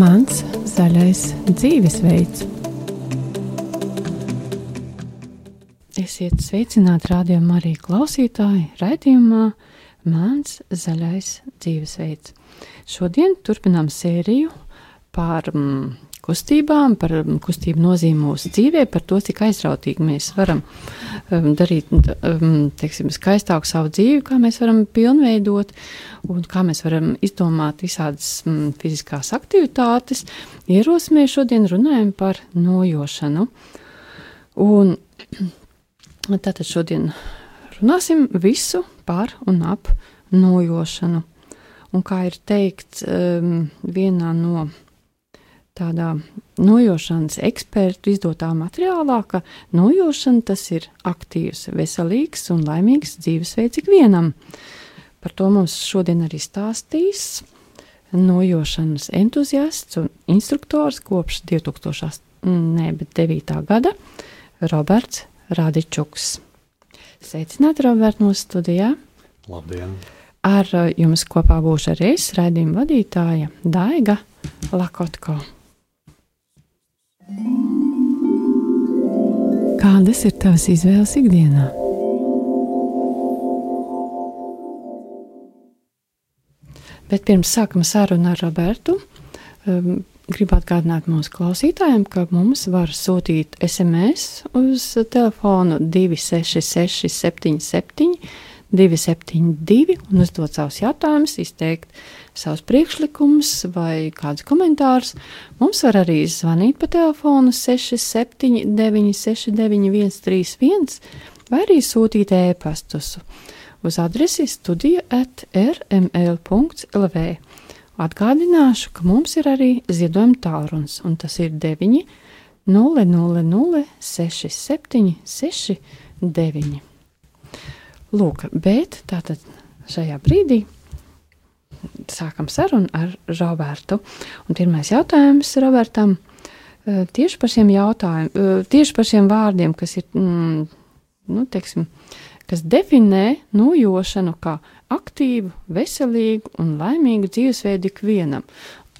Mans zaļais dzīvesveids. Esiet sveicināti rādījumā arī klausītāji raidījumā Mans zaļais dzīvesveids. Šodien turpinām sēriju par mm, kustībām, par mm, kustību nozīmi mūsu dzīvē, par to, cik aizrautīgi mēs varam um, darīt um, teiksim, skaistāku savu dzīvi, kā mēs varam pilnveidot un kā mēs varam izdomāt visādas um, fiziskās aktivitātes. Ierosmē šodien runājam par nojošanu. Un tātad šodien runāsim visu par un ap nojošanu. Un kā ir teikts um, vienā no tādā nojošanas ekspertu izdotā materiālā, ka nojošana tas ir aktīvs, veselīgs un laimīgs dzīvesveids ikvienam. Par to mums šodien arī stāstīs nojošanas entuziasts un instruktors kopš 2009. gada Roberts Radičuks. Sveicināti, Roberts, mūsu studijā! Labdien! Ar jums kopā būšu arī es, raidījuma vadītāja Daiga Lakotko. Kādas ir tavas izvēles ikdienā? Bet pirms sākam sarunu ar Robertu, um, gribu atgādināt mūsu klausītājiem, ka mums var sūtīt SMS uz telefonu 266, 77, 272 un uzdot savus jautājumus, izteikt savus priekšlikumus vai kādus komentārus. Mums var arī zvanīt pa telefonu 679, 691, 131 vai arī sūtīt e-pastus uz adresi studija at rml.lv. Atgādināšu, ka mums ir arī ziedojuma tālrunis, un tas ir 9 000 67 69. Lūk, bet tātad šajā brīdī sākam sarunu ar Robertu. Un pirmais jautājums Robertam eh, tieši par šiem jautājumiem, tieši par šiem vārdiem, kas ir, mm, nu, teiksim, kas definē nojošanu kā aktīvu, veselīgu un laimīgu dzīvesveidu ikvienam.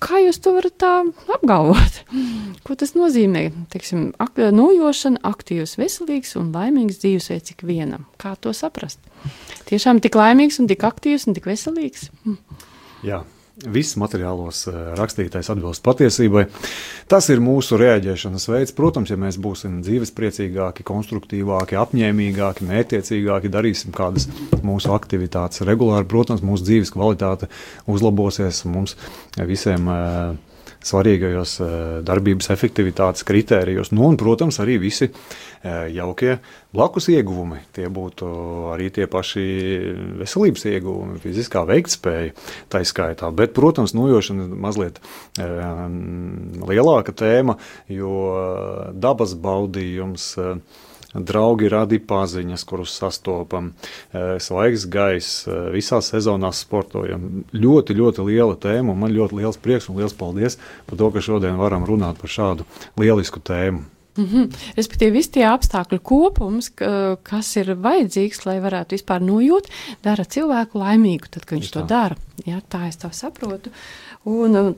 Kā jūs to varat tā apgalvot? Ko tas nozīmē? Teiksim, ak nojošana, aktīvs, veselīgs un laimīgs dzīvesveids ikvienam. Kā to saprast? Tiešām tik laimīgs un tik aktīvs un tik veselīgs? Jā, viss materiālos eh, rakstītais atbilst patiesībai. Tas ir mūsu reaģēšanas veids. Protams, ja mēs būsim dzīvespriecīgāki, konstruktīvāki, apņēmīgāki, mētiecīgāki, darīsim kādas mūsu aktivitātes regulāri, protams, mūsu dzīves kvalitāte uzlabosies mums visiem. Uh, svarīgajos eh, darbības efektivitātes kritērijos. Nu, un, protams, arī visi eh, jaukie blakus ieguvumi. Tie būtu arī tie paši veselības ieguvumi, fiziskā veiktspēja, tā izskaitā. Bet, protams, nojošana ir mazliet um, lielāka tēma, jo dabas baudījums. Draugi radi paziņas, kurus sastopam, eh, svaigs gaiss, eh, visās sezonās sportojam. Ļoti, ļoti liela tēma, un man ļoti liels prieks un liels paldies par to, ka šodien varam runāt par šādu lielisku tēmu. Mm -hmm. Respektīvi, visi tie apstākļu kopums, kas ir vajadzīgs, lai varētu vispār nojūt, dara cilvēku laimīgu, tad, kad viņš Just to dara. Jā, tā es to saprotu. Un,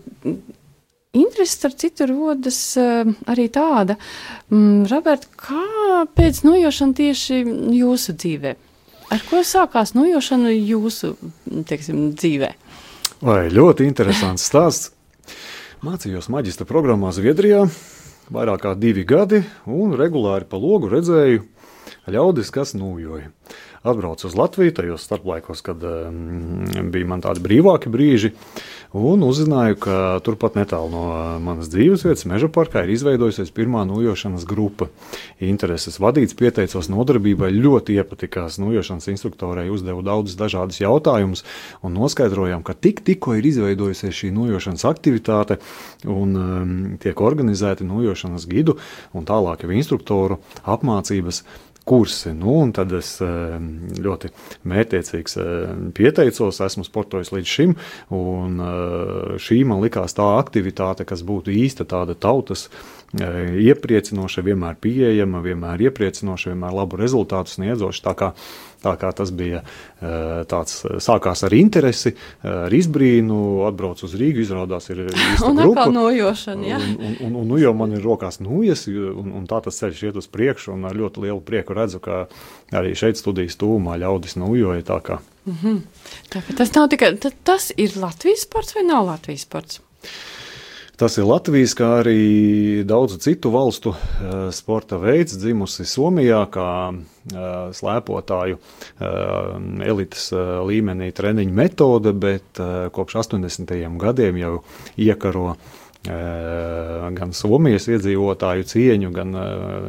Interesi, starp citu, rodas uh, arī tāda, mm, Robert, kāpēc nojošana tieši jūsu dzīvē? Ar ko sākās nojošana jūsu teiksim, dzīvē? Vai ļoti interesants stāsts. Mācījos maģistra programmā Zviedrijā vairāk kā divi gadi, un regulāri pa logu redzēju ļaudis, kas nūjoja. Atbraucu uz Latviju tajos starplaikos, kad bija man tādi brīvāki brīži. Un uzzināju, ka turpat netālu no manas dzīvesvietas, Meža parkā, ir izveidojusies pirmā nojošanas grupa. Intereses vadīts, pieteicos nodarbībai, ļoti iepatikās nojošanas instruktorai, uzdevu daudzus dažādus jautājumus un noskaidrojām, ka tik, tikko ir izveidojusies šī nojošanas aktivitāte un um, tiek organizēti nojošanas gidu un tālāk jau instruktoru apmācības kursi. Nu, tad es ļoti mērķiecīgs pieteicos, esmu sportojis līdz šim. Ehm, šī man likās tā aktivitāte, kas būtu īsta tāda tautas iepriecinoša, vienmēr pieejama, vienmēr iepriecinoša, vienmēr labu rezultātu sniedzoša. Tā kā, tā kā tas bija tāds, sākās ar interesi, ar izbrīnu, atbrauc uz Rīgu, izrādās ir un grupa. nojošana, jā. Un, un, un, un nu jau man ir rokās nujas, un, un tā tas ceļš iet uz priekšu, un ar ļoti lielu prieku redzu, ka arī šeit studijas tūmā ļaudis nujoja tā kā. Mm -hmm. tā, tas nav tikai, tas ir Latvijas sports vai nav Latvijas sports? Tas ir Latvijas, kā arī daudzu citu valstu uh, sporta veids, dzimusi Somijā, kā uh, slēpotāju uh, elites līmenī treniņu metode, bet kopš 80. gadiem jau iekaro gan Somijas iedzīvotāju cieņu, gan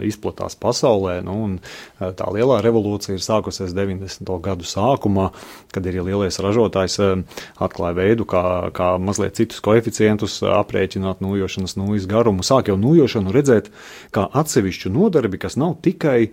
izplatās pasaulē. Nu, tā lielā revolūcija ir sākusies 90. gadu sākumā, kad ir lielais ražotājs atklāja veidu, kā, kā mazliet citus koeficientus aprēķināt nujošanas nūjas garumu. Sāk jau nujošanu redzēt kā atsevišķu nodarbi, kas nav tikai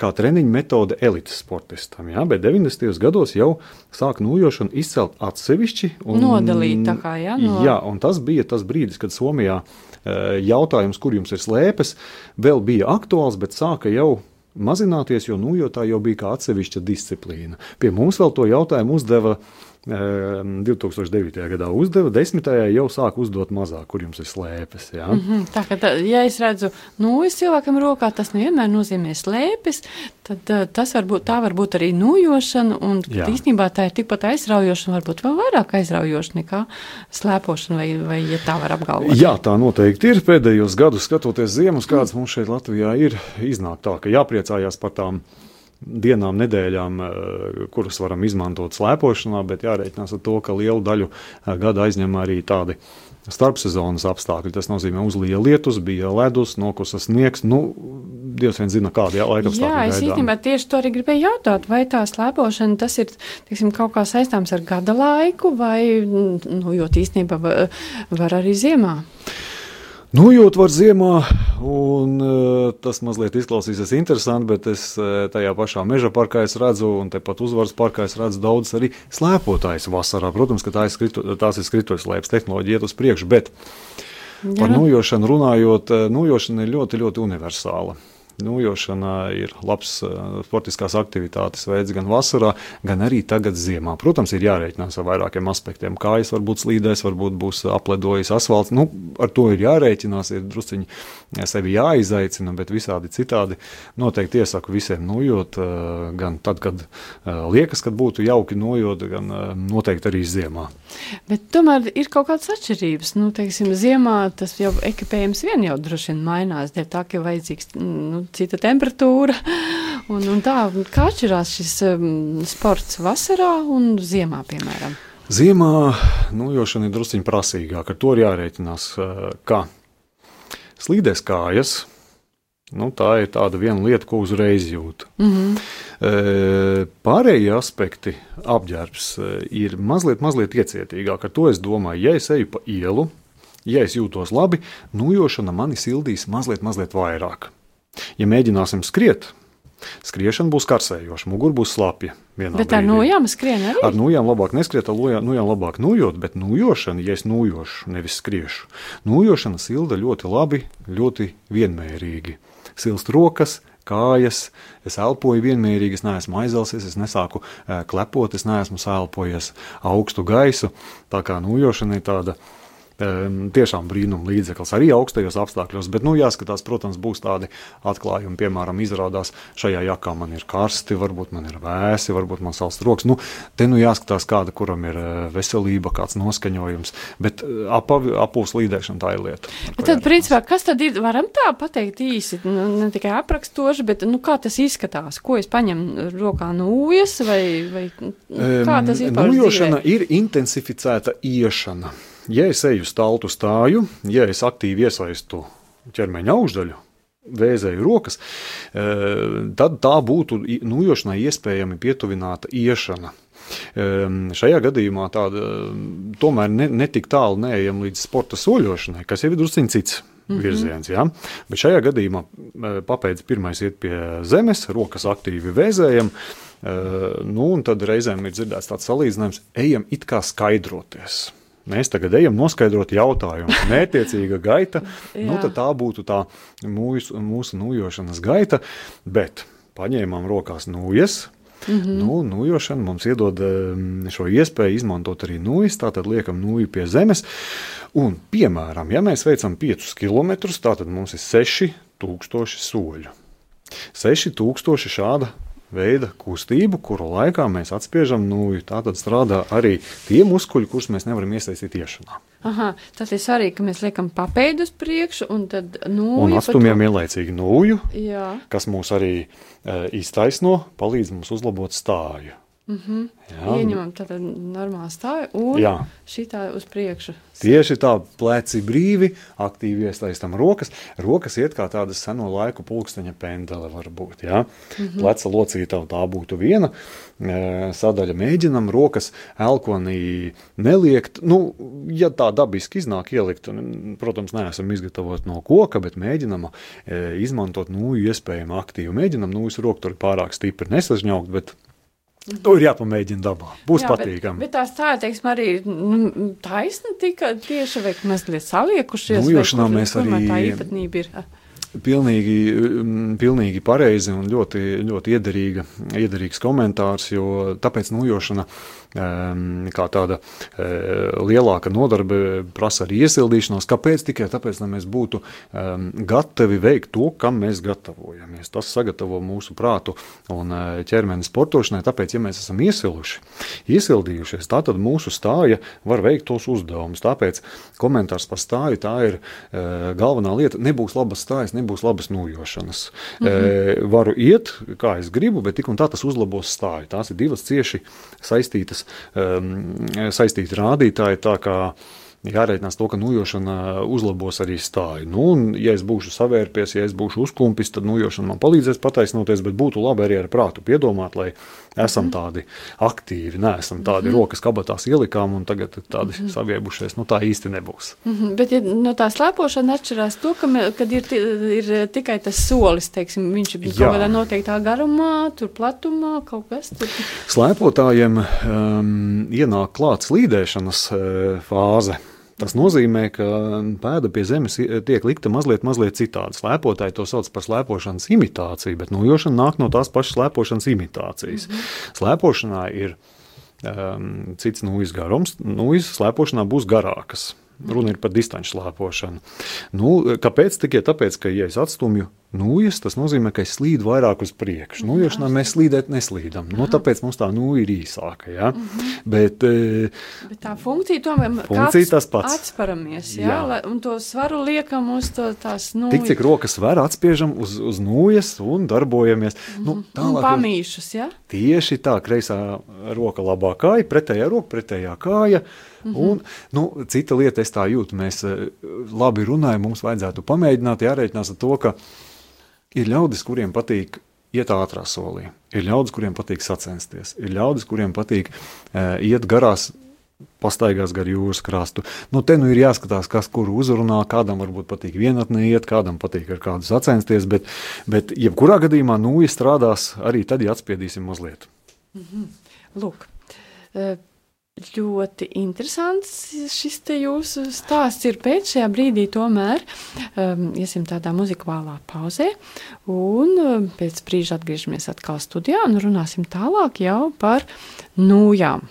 kā treniņa metode elites sportistam. Jā, bet 90. gados jau sāk nojošanu izcelt atsevišķi. Un, Nodalīt tā kā, jā. No... Jā, un tas bija tas brīdis, kad Somijā eh, jautājums, kur jums ir slēpes, vēl bija aktuāls, bet sāka jau mazināties, jo nujotā jau bija kā atsevišķa disciplīna. Pie mums vēl to jautājumu uzdeva 2009. gadā uzdeva, 10. jau sāk uzdot mazāk, kur jums ir slēpes. Ja? Mm -hmm, tā kā, tā, ja es redzu, nu, es cilvēkam rokā tas nevienmēr nozīmē slēpes, tad uh, tas var būt, tā var būt arī nujošana, un īstenībā tā ir tikpat aizraujoša, varbūt vēl vairāk aizraujoša nekā slēpošana, vai, vai ja tā var apgalvot. Jā, tā noteikti ir. Pēdējos gadus skatoties ziemas, kādas mums šeit Latvijā ir, iznāk tā, ka jāpriecājās par tām dienām, nedēļām, eh, kuras varam izmantot slēpošanā, bet jārēķinās ar to, ka lielu daļu eh, gada aizņem arī tādi starpsezonas apstākļi. Tas nozīmē, uzlīja lietus, bija ledus, nokusa sniegs. Nu, Dievs vien zina, kādi laika apstākļi. Jā, es īstenībā tieši to arī gribēju jautāt, vai tā slēpošana tas ir tiksim, kaut kā saistāms ar gada laiku, vai, nu, jo īstenībā var, var arī ziemā. Nojūt var ziemā, un uh, tas mazliet izklausīsies interesanti, bet es uh, tajā pašā meža parkā redzu, un tepat uzvaras parkā redzu daudz arī slēpotājs vasarā. Protams, ka tā ir skritu, tās ir skrituļslēpes tehnoloģija iet uz priekšu, bet Jā. par nojošanu runājot, nojošana ir ļoti, ļoti universāla. Nūjošana ir labs uh, sportiskās aktivitātes veids gan vasarā, gan arī tagad ziemā. Protams, ir jārēķinās ar vairākiem aspektiem. Kājas varbūt slīdēs, varbūt būs apledojis asfalts. Nu, ar to ir jārēķinās, ir drusciņi sevi jāizaicina, bet visādi citādi noteikti iesaku visiem nojot, uh, gan tad, kad liekas, kad būtu jauki nojot, gan noteikti arī ziemā. Bet tomēr ir kaut kādas atšķirības. Nu, teiksim, ziemā tas jau ekipējums vien jau droši vien mainās, dēļ tā, ka ir vajadzīgs nu, cita temperatūra. Un, un tā, kā atšķirās šis um, sports vasarā un ziemā, piemēram? Ziemā nojošana ir drusciņā prasīgāka. Ar to ir jārēķinās, uh, ka slīdēs kājas. Nu, tā ir tāda viena lieta, ko uzreiz jūt. Mm -hmm. Pārējie aspekti, apģērbs, ir mazliet, mazliet iecietīgāk. Ar to es domāju, ja es eju pa ielu, ja es jūtos labi, nujošana mani sildīs mazliet, mazliet vairāk. Ja mēģināsim skriet, skriešana būs karsējoša, mugura būs slapja. Bet ar nojām skrien arī? Ar nojām labāk neskriet, ar nojām labāk nojot, bet nojošana, ja es nojošu, nevis skriešu, nojošana silda ļoti labi, ļoti vienmērīgi. Silst rokas, kājas, es elpoju vienmērīgi, es neesmu aizelsies, es nesāku uh, klepot, es neesmu sēlpojies augstu gaisu. Tā kā nojošana ir tāda tiešām brīnuma līdzeklis arī augstajos apstākļos. Bet, nu, jāskatās, protams, būs tādi atklājumi, piemēram, izrādās, šajā jakā man ir karsti, varbūt man ir vēsi, varbūt man salst rokas. Nu, te nu jāskatās, kāda kuram ir eh, veselība, kāds noskaņojums. Bet eh, apūs līdēšana tā ir lieta. Bet tad, principā, kas tad ir, varam tā pateikt īsi, nu, ne tikai aprakstoši, bet nu, kā tas izskatās? Ko es paņemu rokā nūjas vai, vai kā tas ir? Nūjošana ir intensificēta iešana ja es eju stāvu stāju, ja es aktīvi iesaistu ķermeņa augšdaļu, vēzēju rokas, eh, tad tā būtu nujošanai iespējami pietuvināta iešana. Um, šajā gadījumā tāda tomēr ne, ne tik tālu neejam līdz sporta soļošanai, kas jau ir drusciņš cits. Mm -hmm. virziens. Ja? Bet šajā gadījumā e, papēdz pirmais iet pie zemes, rokas aktīvi vēzējam, uh, nu, un tad reizēm ir dzirdēts tāds salīdzinājums, ejam it kā skaidroties. Mēs tagad ejam noskaidrot jautājumu. Mērķiecīga gaita, nu, tā būtu tā mūsu, mūsu nujošanas gaita, bet paņēmām rokās nujas. Mm -hmm. nu, nujošana mums iedod šo iespēju izmantot arī nūjas, tātad liekam nūju pie zemes. Un, piemēram, ja mēs veicam 5 km, tad mums ir 6000 soļu. 6000 šāda veida kustību, kuru laikā mēs atspiežam nūju. Tā tad strādā arī tie muskuļi, kurus mēs nevaram iesaistīt iešanā. Aha, tas ir svarīgi, ka mēs liekam papēdu uz priekšu un tad nūju. Un atstumjam to... ielaicīgi nūju, Jā. kas mūs arī e, iztaisno, palīdz mums uzlabot stāju. Mm -hmm. Jā. Ieņemam tādu normālu stāju un Jā. šitā uz priekšu. Tieši tā, pleci brīvi, aktīvi iesaistam rokas. Rokas iet kā tāda seno laiku pulksteņa pendele var būt. Jā? Mm -hmm. Pleca locīta tā būtu viena e, sadaļa. Mēģinam rokas elkonī neliekt. Nu, ja tā dabiski iznāk ielikt, protams, neesam izgatavot no koka, bet mēģinam e, izmantot nūju iespējami aktīvi. Mēģinam nūjas rokturi pārāk stipri nesažņaukt, bet To ir jāpamēģina dabā. Būs Jā, patīkami. Bet, bet tās tā, teiksim, arī nu, taisna tika tieši vai mazliet saliekušies. Nu, jošanā mēs arī. Tā īpatnība ir. Pilnīgi, mm, pilnīgi pareizi un ļoti, ļoti iederīga, iederīgs komentārs, jo tāpēc nujošana kā tāda lielāka nodarbe prasa arī iesildīšanos. Kāpēc? Tikai tāpēc, lai mēs būtu gatavi veikt to, kam mēs gatavojamies. Tas sagatavo mūsu prātu un ķermeni sportošanai. Tāpēc, ja mēs esam iesiluši, iesildījušies, tā tad mūsu stāja var veikt tos uzdevumus. Tāpēc komentārs par stāju tā ir galvenā lieta. Nebūs labas stājas, nebūs labas nojošanas. -hmm. Varu iet, kā es gribu, bet tik un tā tas uzlabos stāju. Tās ir divas cieši saistītas um, saistīti rādītāji. Jārēķinās to, ka nujošana uzlabos arī stāju. Nu, un, ja es būšu savērpies, ja es būšu uzklumpis, tad nujošana man palīdzēs pataisnoties, bet būtu labi arī ar prātu piedomāt, lai esam tādi aktīvi, neesam tādi mm -hmm. rokas kabatās ielikām un tagad tādi mm -hmm. saviebušies. Nu, tā īsti nebūs. Mm -hmm. Bet ja, no tā slēpošana atšķirās to, ka, kad ir, ir tikai tas solis, teiksim, viņš ir kaut kādā noteiktā garumā, tur platumā, kaut kas tur. Slēpotājiem um, ienāk klāts līdēšanas uh, fāze. Tas nozīmē, ka pēda pie zemes tiek likta mazliet, mazliet citādi. Slēpotāji to sauc par slēpošanas imitāciju, bet nojošana nāk no tās pašas slēpošanas imitācijas. Mm -hmm. Slēpošanā ir um, cits nūjas garums, nūjas slēpošanā būs garākas. Runa ir par distanču slēpošanu. Nu, kāpēc? Tikai tāpēc, ka, ja es atstumju nūjas, tas nozīmē, ka es slīdu vairāk uz priekšu. Nūjošanā mēs slīdēt neslīdam. Nu, tāpēc mums tā nūja ir īsāka. Ja? Mm -hmm. Bet, e, Bet tā funkcija tomēr funkcija tas pats. Atsparamies, ja? Jā. Lai, un to svaru liekam uz to, tās nūjas. Tik, cik rokas var atspiežam uz, uz nūjas un darbojamies. Mm -hmm. nu, mhm. tālāk, un pamīšus, ja? Tieši tā, kreisā roka labā kāja, pretējā roka, pretējā kāja. Mm -hmm. Un, nu, cita lieta, es tā jūtu, mēs e, labi runājam, mums vajadzētu pamēģināt, jārēķinās ar to, ka Ir ļaudis, kuriem patīk iet ātrā solī, ir ļaudis, kuriem patīk sacensties, ir ļaudis, kuriem patīk uh, iet garās pastaigās gar jūras krastu. Nu, te nu ir jāskatās, kas kuru uzrunā, kādam varbūt patīk vienatnē iet, kādam patīk ar kādu sacensties, bet, bet jebkurā gadījumā nūja strādās arī tad, ja atspiedīsim mazliet. Mm -hmm. Lūk, uh, Ļoti interesants šis jūsu stāsts ir pēc šajā brīdī. Tomēr um, iesim tādā muzikālā pauzē, un um, pēc brīža atgriežamies atkal studijā un runāsim tālāk jau par nūjām.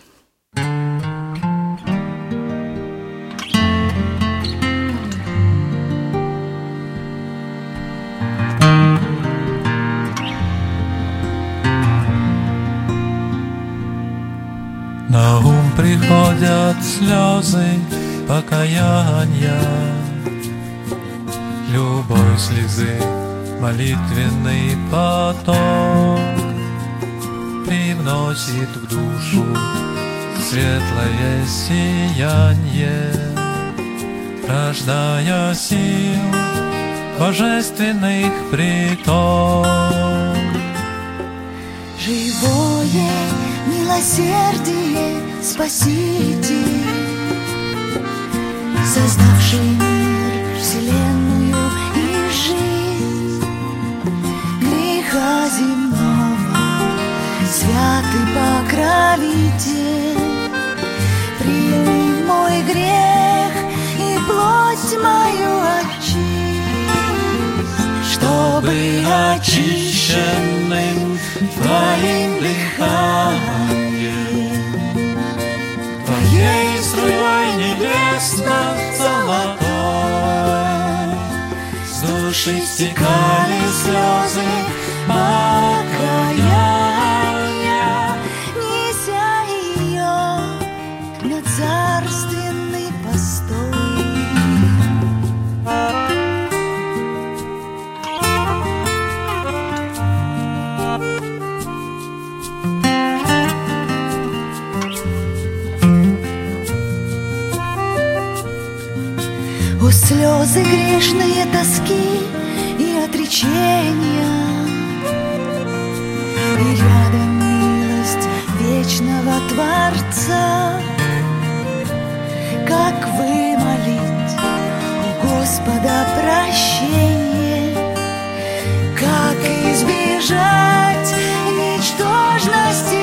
Now приходят слезы покаяния, Любой слезы молитвенный поток Привносит в душу светлое сияние, Рождая сил божественных приток. Живое милосердие Спаситель, создавший мир, вселенную и жизнь. Греха земного, святый покровитель, прими мой грех и плоть мою очисть, чтобы очищенным Твоим дыханием, Твоей струей небесно золотой, с души стекали слезы слезы грешные тоски и отречения. И рядом милость вечного Творца. Как вымолить у Господа прощение? Как избежать ничтожности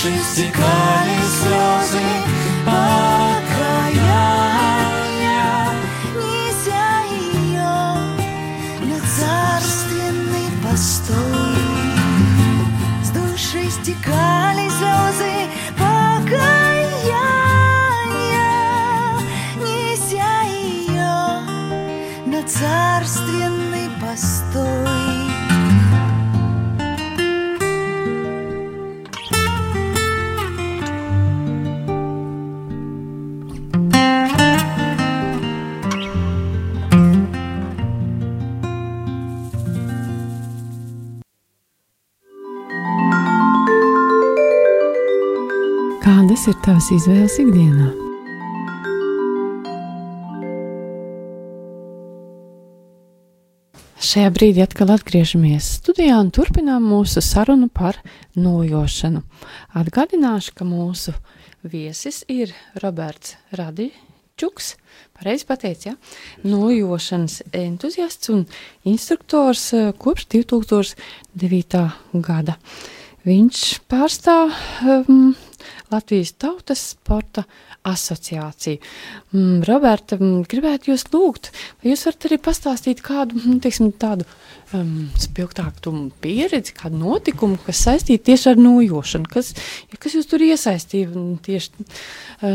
Schleswig-Holstein. Tavas izvēles ikdienā? Šajā brīdī atkal atgriežamies studijā un turpinām mūsu sarunu par nojošanu. Atgādināšu, ka mūsu viesis ir Roberts Radičuks, pareizi pateicis, ja? nojošanas entuziasts un instruktors eh, kopš 2009. gada. Viņš pārstāv um, Latvijas Tautas sporta asociāciju. Mm, Roberta, mm, gribētu jūs lūgt, vai jūs varat arī pastāstīt kādu mm, teiksim, tādu um, spilgtāku pieredzi, kādu notikumu, kas saistīta tieši ar nojošanu, kas, kas jūs tur iesaistīja tieši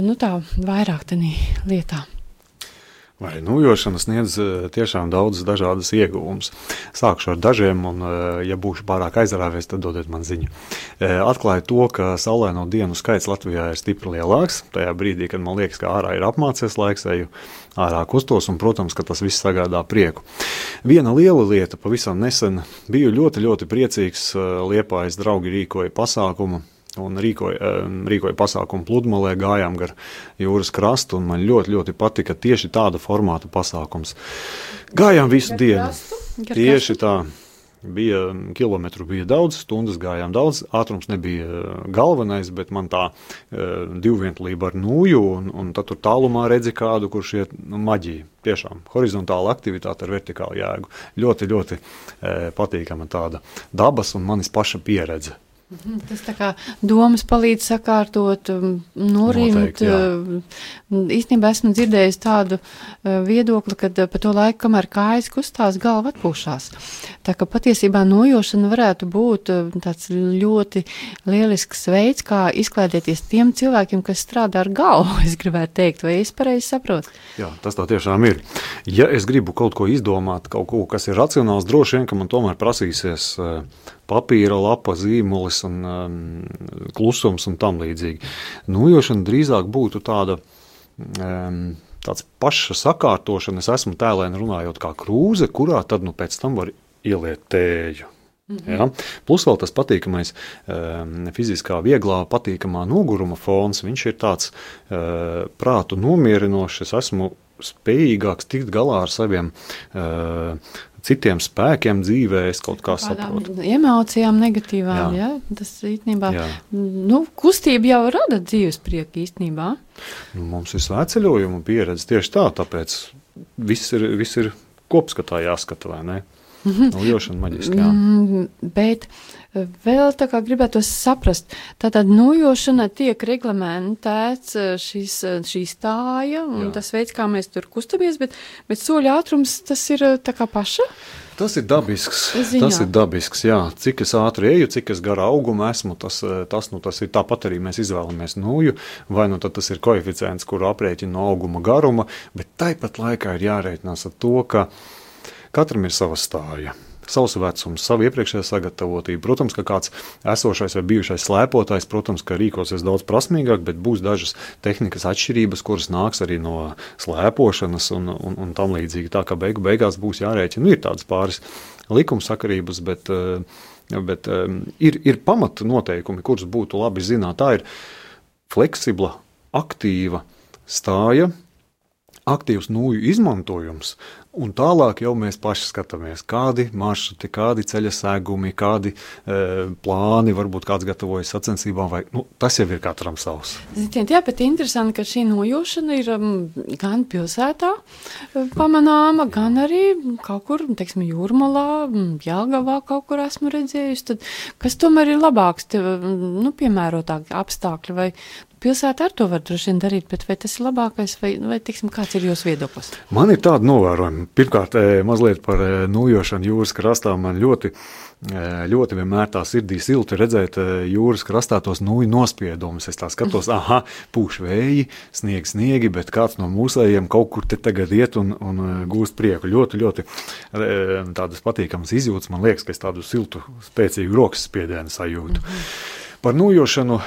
nu, tā vairāk tādā lietā. Vai nojošana sniedz eh, tiešām daudz dažādas iegūmus. Sākšu ar dažiem, un, eh, ja būšu pārāk aizrāvies, tad dodiet man ziņu. Eh, Atklāju to, ka saulaino dienu skaits Latvijā ir stipri lielāks. Tajā brīdī, kad man liekas, ka ārā ir apmācies laiks, eju ārā kustos, un, protams, ka tas viss sagādā prieku. Viena liela lieta pavisam nesen biju ļoti, ļoti priecīgs. Liepājas draugi rīkoja pasākumu un rīkoja, rīkoja pasākumu pludmalē, gājām gar jūras krastu, un man ļoti, ļoti patika tieši tāda formāta pasākums. Gājām visu dienu. Gar Tieši tā. Bija kilometru, bija daudz, stundas gājām daudz. Ātrums nebija eh, galvenais, bet man tā divvienlība ar nūju, un, un tad tur tālumā redzi kādu, kurš iet nu, maģija. Tiešām horizontāla aktivitāte ar vertikālu jēgu. Ļoti, ļoti uh, patīkama tāda dabas un manis paša pieredze. Mhm, Tas tā kā domas palīdz sakārtot, um, norimt. Uh, Īstenībā esmu dzirdējis tādu uh, viedokli, ka pa to laiku, kamēr kājas kustās, galva atpūšās. Tā ka patiesībā nojošana varētu būt uh, tāds ļoti lielisks veids, kā izklaidēties tiem cilvēkiem, kas strādā ar galvu, es gribētu teikt, vai es pareizi saprotu? Jā, tas tā tiešām ir. Ja es gribu kaut ko izdomāt, kaut ko, kas ir racionāls, droši vien, ka man tomēr prasīsies papīra lapa, zīmolis un um, klusums un tam līdzīgi. Nojošana drīzāk būtu tāda. Um, Tāds paša sakārtošana, es esmu tēlēni runājot kā krūze, kurā tad nu pēc tam var ieliet tēju. -hmm. ja? Plus vēl tas patīkamais, um, fiziskā, vieglā, patīkamā noguruma fons. Viņš ir tāds uh, prātu nomierinošs. Es esmu spējīgāks tikt galā ar saviem uh, citiem spēkiem dzīvē es kaut kā saprotu. emocijām negatīvām, Jā. jā. tas īstenībā, Jā. nu, kustība jau rada dzīves prieku īstenībā. Nu, mums ir svētceļojuma pieredze tieši tā, tāpēc viss ir, viss ir kopskatā jāskata, vai ne? Nojošana maģiski, jā. Mm, bet vēl tā kā gribētu saprast, tātad nojošana tiek reglamentēts eh, šīs, eh, šī stāja un Jā. Tas veids, kā mēs tur kustamies, bet, bet soļa ātrums tas ir eh, tā kā paša. Tas ir dabisks. Ziņā. Tas ir dabisks, jā. Cik es ātri eju, cik es garā augumā esmu, tas, tas, nu, tas ir tāpat arī mēs izvēlamies nūju, vai nu tas ir koeficients, kuru aprēķina no auguma garuma, bet tāpat laikā ir jārēķinās ar to, ka katram ir sava stāja. Savs vecums, savu iepriekšējā sagatavotību. Protams, ka kāds esošais vai bijušais slēpotājs, protams, ka rīkosies daudz prasmīgāk, bet būs dažas tehnikas atšķirības, kuras nāks arī no slēpošanas un, un, un tam līdzīgi. Tā kā beigu beigās būs jārēķina. Nu, ir tādas pāris likumsakarības, bet, eh, bet eh, ir, ir pamata noteikumi, kurus būtu labi zināt. Tā ir fleksibla, aktīva stāja, aktīvs nūju izmantojums, un tālāk jau mēs paši skatāmies, kādi maršruti, kādi ceļa sēgumi, kādi e, plāni, varbūt kāds gatavojas sacensībām, vai nu, tas jau ir katram savs. Ziniet, jā, bet interesanti, ka šī nojošana ir um, gan pilsētā uh, pamanāma, gan arī kaut kur, teiksim, jūrmalā, Jāgavā kaut kur esmu redzējusi. Tad, kas tomēr ir labāks, te, nu, piemērotāki apstākļi, vai pilsētā ar to var droši vien darīt, bet vai tas ir labākais, vai, vai teiksim, kāds ir jūsu viedoklis? Man ir tāda novērojuma. Pirmkārt, e, mazliet par e, nojošanu jūras krastā. Man ļoti, e, ļoti vienmēr tā sirdī silti redzēt jūras krastā tos nūju nospiedumus. Es tā skatos, ah, pūš vēji, sniegi, sniegi, bet kāds no mūsējiem kaut kur te tagad iet un, un gūst prieku. Ļoti, ļoti tādas patīkamas izjūtas. Man liekas, ka es tādu siltu, spēcīgu rokas spiedienu sajūtu. Mm -hmm. Par nojošanu e,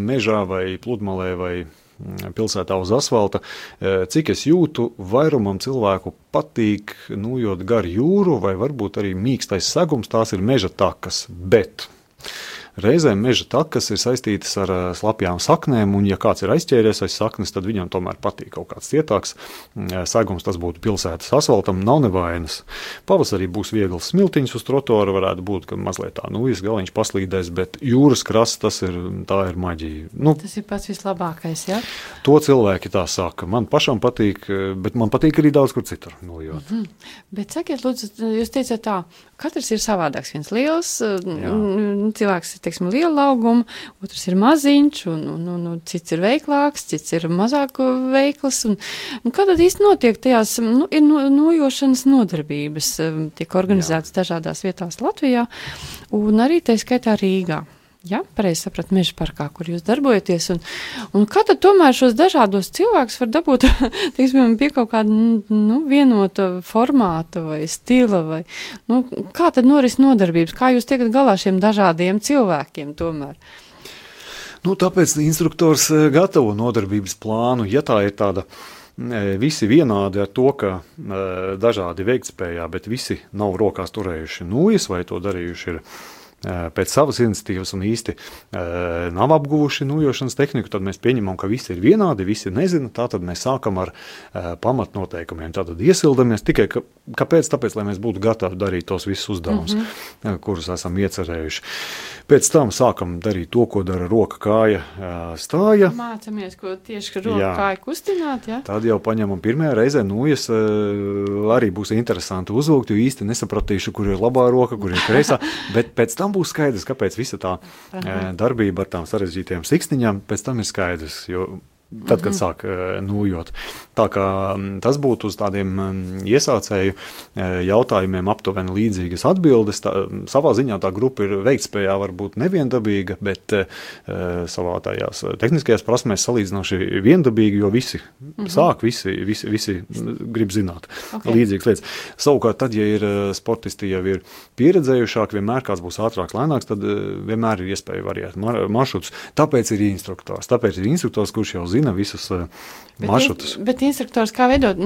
mežā vai pludmalē vai mm, pilsētā uz asfalta, e, cik es jūtu, vairumam cilvēku patīk nojot garu jūru, vai varbūt arī mīkstais segums, tās ir meža takas. Bet reizēm meža takas ir saistītas ar ā, slapjām saknēm, un, ja kāds ir aizķēries aiz saknes, tad viņam tomēr patīk kaut kāds cietāks mm, segums. Tas būtu pilsētas asfaltam, nav nevainas. Pavasarī būs viegls smiltiņš uz trotuāra, varētu būt, ka mazliet tā nūjas galiņš paslīdēs, bet jūras krasts tas ir, tā ir maģija. Nu, Tas ir pats vislabākais, jā. To cilvēki tā saka. Man pašam patīk, bet man patīk arī daudz kur citur nojot. Mm. Bet sakiet, lūdzu, jūs teicāt tā, katrs ir savādāks. Viens liels Jā. mm, cilvēks ir, teiksim, liela auguma, otrs ir maziņš, un, un, un, un cits ir veiklāks, cits ir mazāk veikls. Un, un kā tad īsti notiek tajās, nu, ir no, nojošanas nodarbības, um, tiek organizētas dažādās vietās Latvijā, un arī tā skaitā Rīgā. Jā, pareizi sapratu, meža parkā, kur jūs darbojaties. Un, un kā tad tomēr šos dažādos cilvēkus var dabūt teiksim, pie kaut kāda nu, vienota formāta vai stila? Vai, nu, kā tad noris nodarbības? Kā jūs tiekat galā šiem dažādiem cilvēkiem tomēr? Nu, tāpēc instruktors eh, gatavo nodarbības plānu. Ja tā ir tāda eh, visi vienādi ar to, ka eh, dažādi veiktspējā, bet visi nav rokās turējuši nūjas vai to darījuši ir pēc savas iniciatīvas un īsti eh, nav apguvuši nūjošanas tehniku, tad mēs pieņemam, ka visi ir vienādi, visi nezina. Tātad mēs sākam ar eh, pamatnoteikumiem. Tātad iesildamies tikai, ka, kāpēc? Tāpēc, lai mēs būtu gatavi darīt tos visus uzdevumus, mm -hmm. kurus esam iecerējuši. Pēc tam sākam darīt to, ko dara roka, kāja, eh, stāja. Mācāmies, ko tieši roka Jā. kāja kustināt. Ja? Tad jau paņemam pirmajā reizē nūjas, eh, arī būs interesanti uzvilkt, jo īsti nesapratīšu, kur ir labā roka, kur ir kreisā, bet pēc tam būs skaidrs, kāpēc visa tā eh, darbība ar tām sarežģītajām siksniņām pēc tam ir skaidrs, jo tad, kad sāk eh, nūjot. Tā kā mm, tas būtu uz tādiem mm, iesācēju eh, jautājumiem aptuveni līdzīgas atbildes. Tā, mm, savā ziņā tā grupa ir veiktspējā varbūt neviendabīga, bet eh, savā tajās tehniskajās prasmēs salīdzinoši viendabīga, jo visi sāk, visi, visi, visi mm, grib zināt Ok. līdzīgas lietas. Savukārt, tad, ja ir sportisti jau ir pieredzējušāki, vienmēr kāds būs ātrāks, lēnāks, tad vienmēr ir iespēja variēt mar maršrutus. Tāpēc ir instruktors. Tāpēc ir instruktors, kurš jau zina visus eh, Bet, maršrutus. in- bet instruktors kā veidot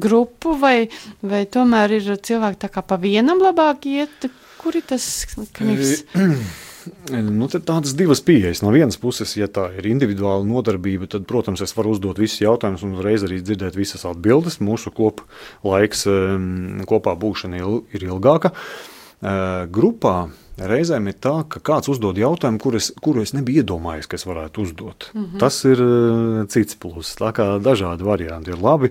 grupu, vai, vai tomēr ir cilvēki tā kā pa vienam labāk iet? Kur ir tas knips? Nu, tad tādas divas pieejas. No vienas puses, ja tā ir individuāla nodarbība, tad, protams, es varu uzdot visus jautājumus un uzreiz arī dzirdēt visas atbildes. Mūsu kop laiks um, kopā būšana ir ilgāka. Uh, grupā reizēm ir tā, ka kāds uzdod jautājumu, kur es, kuru es nebiju iedomājies, ka es varētu uzdot. Mm -hmm. Tas ir uh, cits pluss. Tā kā dažādi varianti ir labi.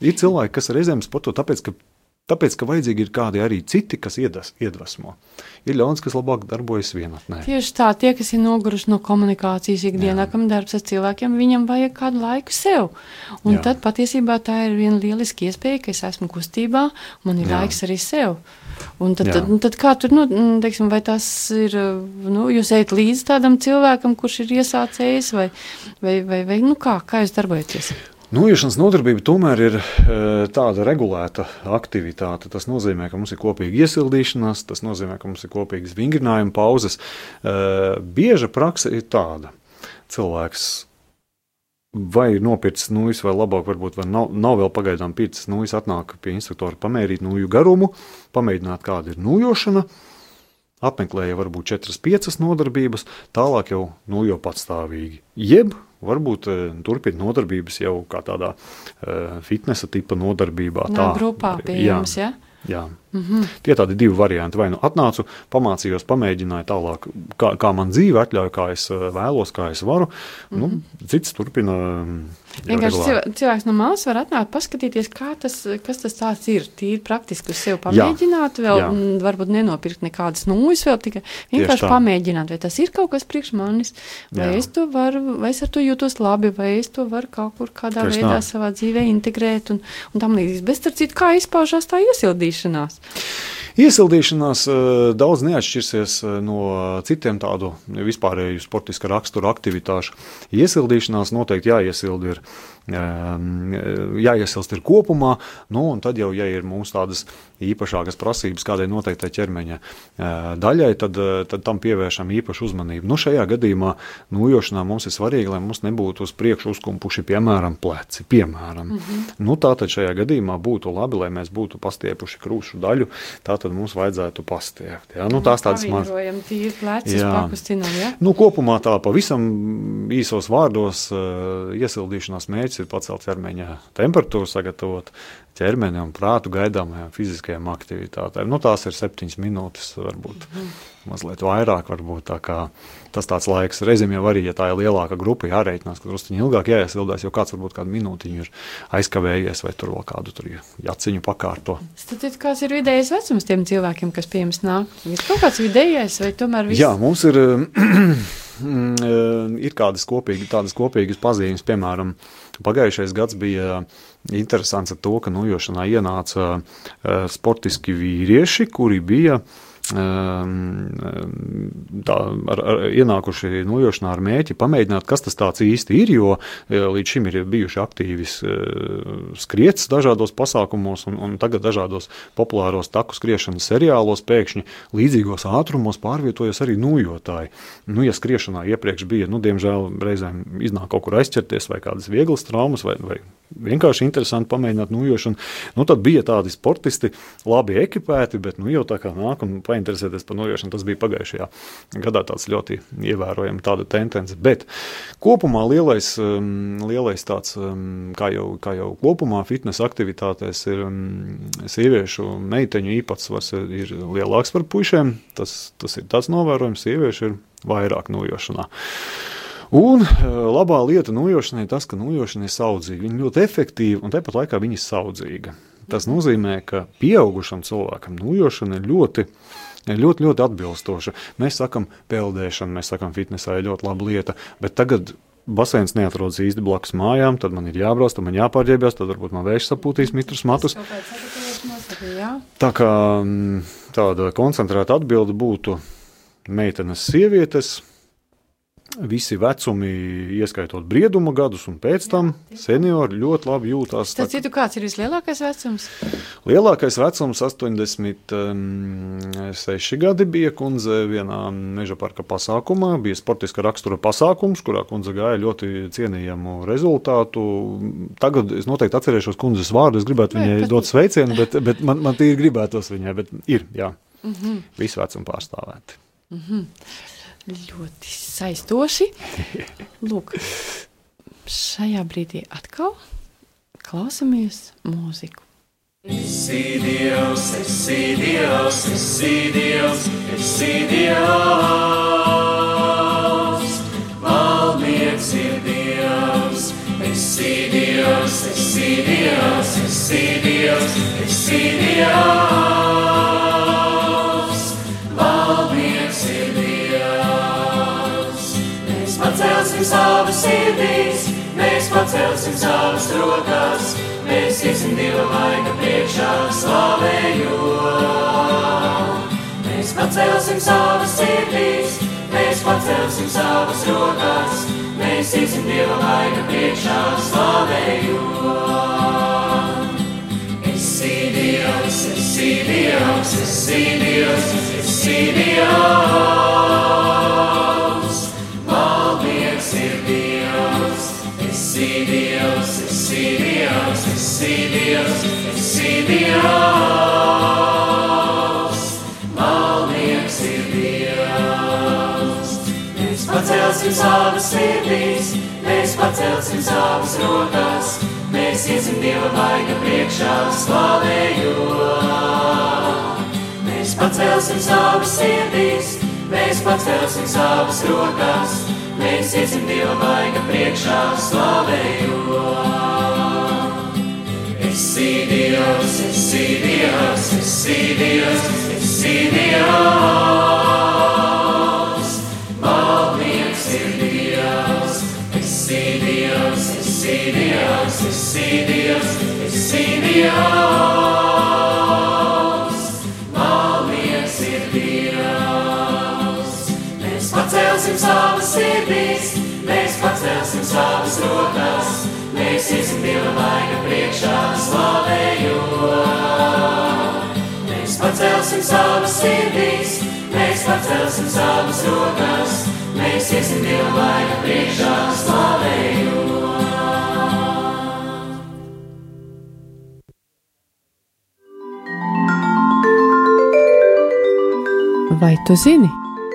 Ir cilvēki, kas reizēm sporto tāpēc, ka Tāpēc, ka vajadzīgi ir kādi arī citi, kas iedas, iedvesmo. Ir ļauns, kas labāk darbojas vienatnē. Tieši tā, tie, kas ir noguruši no komunikācijas ikdienā, kam darbs ar cilvēkiem, viņam vajag kādu laiku sev. Un Jā. tad patiesībā tā ir viena lieliska iespēja, ka es esmu kustībā, man ir Jā. laiks arī sev. Un tad, tad, tad kā tur, nu, teiksim, vai tas ir, nu, jūs ejat līdz tādam cilvēkam, kurš ir iesācējis, vai, vai, vai, vai nu kā, kā jūs darbojaties? Nojaušanas nodarbība tomēr ir e, tāda regulēta aktivitāte. Tas nozīmē, ka mums ir kopīga iesildīšanās, tas nozīmē, ka mums ir kopīgas vingrinājuma pauzes. E, bieža praksa ir tāda. Cilvēks vai ir nopircis nūjas, vai labāk, varbūt vai nav, nav vēl pagaidām pircis nūjas, atnāk pie instruktora pamērīt nūju garumu, pamēģināt, kāda ir nūjošana, apmeklēja varbūt 4-5 nodarbības, tālāk jau nūjo patstāvīgi. Jeb varbūt e, turpina nodarbības jau kā tādā uh, fitnesa tipa nodarbībā. Tā grupā pieejams, ja? Jā. Mm -hmm. Tie tādi divi varianti. Vai nu atnācu, pamācījos, pamēģināju tālāk, kā, kā man dzīve atļauj, kā es e, vēlos, kā es varu. Mm -hmm. nu, cits turpina Vienkārši cilvēks, cilvēks no malas var atnākt, paskatīties, tas, kas tas ir. Tīri praktiski uz sevi pamēģināt, jā, vēl jā. varbūt nenopirkt nekādas nūjas, vēl tikai vienkārši pamēģināt, vai tas ir kaut kas priekš manis, vai jā. es to varu, vai es ar to jūtos labi, vai es to varu kaut kur kādā Tieši veidā tā. savā dzīvē integrēt un, un tam līdzīgi. Bet, starp citu, kā izpaužās tā iesildīšanās? Iesildīšanās eh, daudz neatšķirsies eh, no citiem tādu vispārēju sportiska rakstura aktivitāšu. Iesildīšanās noteikti jāiesilda ir jāiesilst ir kopumā, nu, un tad jau, ja ir mums tādas īpašākas prasības kādai noteiktai ķermeņa daļai, tad, tad tam pievēršam īpašu uzmanību. Nu, šajā gadījumā nojošanā mums ir svarīgi, lai mums nebūtu uz priekšu uzkumpuši, piemēram, pleci. Piemēram. Mm -hmm. nu, tātad šajā gadījumā būtu labi, lai mēs būtu pastiepuši krūšu daļu, tātad mums vajadzētu pastiept. Ja? Nu, tās tādas mazas. Ja? Nu, kopumā tā pavisam īsos vārdos iesildīšanās mērķis mērķis ir pacelt ķermeņa temperatūru, sagatavot ķermeni un prātu gaidāmajām fiziskajām aktivitātēm. Nu, tās ir septiņas minūtes, varbūt mm. mazliet vairāk. Varbūt, tā kā, tas tāds laiks reizēm jau arī, ja tā ir lielāka grupa, jārēķinās, ka druskuļi ilgāk jāiesildās, jo kāds varbūt kādu minūtiņu ir aizkavējies vai tur vēl kādu tur jaciņu pakārto. Tad kāds ir vidējais vecums tiem cilvēkiem, kas pie jums nāk? Ir kaut kāds vidējais vai tomēr viss? Jā, mums ir, ir kādas kopīgas, tādas kopīgas pazīmes, piemēram, Pagājušais gads bija interesants ar to, ka nojošanā ienāca eh, sportiski vīrieši, kuri bija Ehm, tā, ar, ar, ienākuši nojošanā ar mēķi pamēģināt, kas tas īsti ir. Jo e, līdz šim ir bijuši aktīvi e, skriets dažādos pasākumos, un, un tagad dažādos populāros taku skriešanas seriālos pēkšņi līdzīgos ātrumos pārvietojas arī nojotāji. Nu, ja skriešanā iepriekš bija, nu, diemžēl, reizēm iznāk kaut kur aizķerties vai kādas vieglas traumas vai, vai vienkārši interesanti pamēģināt nojošanu. Nu, tad bija tādi sportisti, labi ekipēti, bet nu, jau tā kā nāk un painteresēties par nojošanu. Tas bija pagājušajā gadā tāds ļoti ievērojams tāda tendence. Bet kopumā lielais, um, lielais tāds, um, kā jau, kā jau kopumā fitnesa aktivitātēs ir um, sieviešu meiteņu īpatsvars ir lielāks par puišiem. Tas, tas ir tāds novērojums, sieviešu ir vairāk nojošanā. Un eh, labā lieta nojošanai ir tas, ka nojošana ir saudzīga. Viņa ļoti efektīva un tāpat laikā viņa ir saudzīga. Tas nozīmē, ka pieaugušam cilvēkam nojošana ir ļoti ļoti, ļoti atbilstoša. Mēs sakām, peldēšana, mēs sakām, fitnesā ir ļoti laba lieta, bet tagad basēns neatrodas īsti blakus mājām, tad man ir jābrauc, tad man jāpārģērbjas, tad varbūt man vējš sapūtīs mitrus matus. Tā kā mm, tāda koncentrēta atbilde būtu meitenes, sievietes Visi vecumi, ieskaitot brieduma gadus, un pēc tam seniori ļoti labi jūtas. Tas citu, kāds ir vislielākais vecums? Lielākais vecums - 86 gadi bija kundze vienā meža parka pasākumā. Bija sportiska rakstura pasākums, kurā kundze gāja ļoti cienījamu rezultātu. Tagad es noteikti atcerēšos kundzes vārdu. Es gribētu viņai Vai, dot sveicienu, bet, bet man, man tīri gribētos viņai. Bet ir, jā, mm -hmm. visu vecumu pārstāvēti. Mm -hmm. Ļoti saistoši. Lūk, šajā brīdī atkal klausamies mūziku. Esi Dievs, esi Dievs, esi Dievs, esi Dievs. Valdnieks ir Dievs, esi Dievs, esi Dievs, esi Dievs, esi Dievs. Savas sirdīs, mēs pacelsim savas rokas, mēs iesim Dieva vaiga priekšā slavējot. Mēs pacelsim savas sirdīs, mēs pacelsim savas rokas, mēs iesim Dieva vaiga priekšā slavējot. Esi Dievs, esi Dievs, esi Dievs, esi Dievs. Esi Dievs, esi Dievs. Valdnieks ir Dievs. Mēs pacelsim savas sirdīs, mēs pacelsim savas rokas, mēs iesim Dieva vaiga priekšā slavējot. Mēs pacelsim savas sirdīs, mēs pacelsim savas rokas, mēs iesim Dieva vaiga priekšā slavējot. Esi Dievs, esi Dievs, esi Dievs, esi Dievs. Valdnieks ir Dievs, esi Dievs, esi Dievs, esi Dievs, esi Dievs. Valdnieks ir Dievs. Mēs pacelsim savas sirdīs, mēs pacelsim savas rokas, Dieva vaiga priekšā slavējot. Mēs pacelsim savas sirdīs, mēs pacelsim savas rokas, mēs iesim Dieva vaiga priekšā slavējot. Vai tu zini,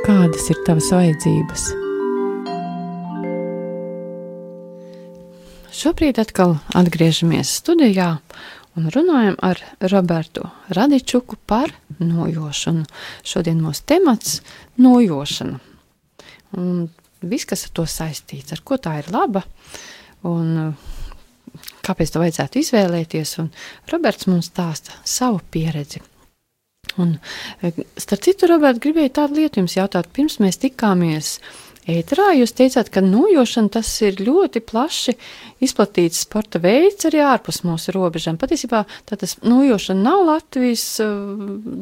kādas ir tavas vajadzības? Šobrīd atkal atgriežamies studijā un runājam ar Robertu Radičuku par nojošanu. Šodien mūsu temats - nojošana. Un viss, kas ar to saistīts, ar ko tā ir laba un uh, kāpēc to vajadzētu izvēlēties. Un Roberts mums stāsta savu pieredzi. Un, eh, starp citu, Roberts, gribēju tādu lietu jums jautāt. Pirms mēs tikāmies ēterā, jūs teicāt, ka nojošana tas ir ļoti plaši izplatīts sporta veids arī ārpus mūsu robežām. Patiesībā tas nojošana nav Latvijas eh,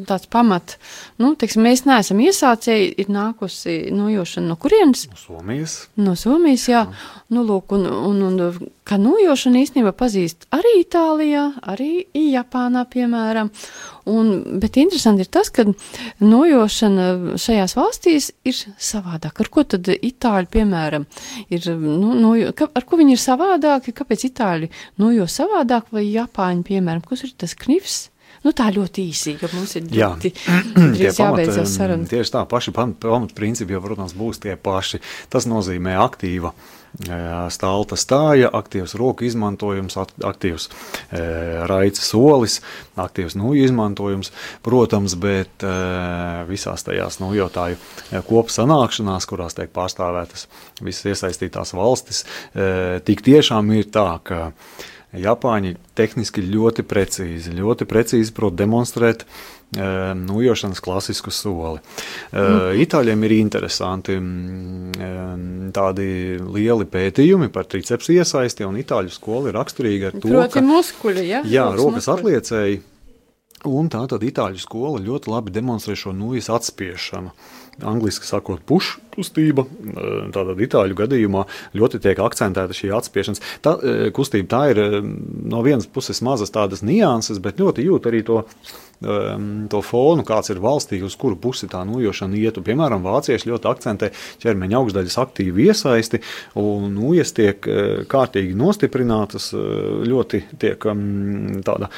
tāds pamat. Nu, teiksim, mēs neesam iesācēji, ir nākusi nojošana no kurienes? Somijas. No Somijas, jā. Nu, lūk, un, un, un kā nojošana īstenībā pazīst arī Itālijā, arī Japānā, piemēram. Un, bet interesanti ir tas, ka nojošana šajās valstīs ir savādāk. Ar ko tad itāļi, piemēram, ir, nu, nojo, ka, ar ko viņi ir savādāki, kāpēc itāļi nojo savādāk vai japāņi, piemēram, kas ir tas knifs? Nu, tā ļoti īsi, jo mums ir Jā. ļoti jābeidz saruna. Tieši tā, paši pam- pamatprincipi jau, protams, būs tie paši. Tas nozīmē aktīva stālta stāja, aktīvs roku izmantojums, ak- aktīvs e, raica solis, aktīvs nūju izmantojums, protams, bet e, visās tajās nūjotāju e, kopsanākšanās, kurās tiek pārstāvētas visas iesaistītās valstis, e, tik tiešām ir tā, ka Japāņi tehniski ļoti precīzi, ļoti precīzi prot demonstrēt uh, nojošanas klasisku soli. Uh, Itāļiem ir interesanti mm, em, tādi lieli pētījumi par tricepsu iesaisti, un itāļu skola ir raksturīga ar to, Proti ka muskuļi, ja? jā, Rokas rokas atliecēji. Un tā tad itāļu skola ļoti labi demonstrē šo nūjas atspiešanu. Angliski sakot, push kustība, eh, tātad itāļu gadījumā ļoti tiek akcentēta šī atspiešana. Tā eh, kustība tā ir eh, no vienas puses mazas tādas nianses, bet ļoti jūt arī to, em, to fonu, kāds ir valstī, uz kuru pusi tā nojošana ietu. Piemēram, vācieši ļoti akcentē ķermeņa augšdaļas aktīvu iesaisti, un nūjas tiek kārtīgi nostiprinātas, ļoti tiek em, tāda.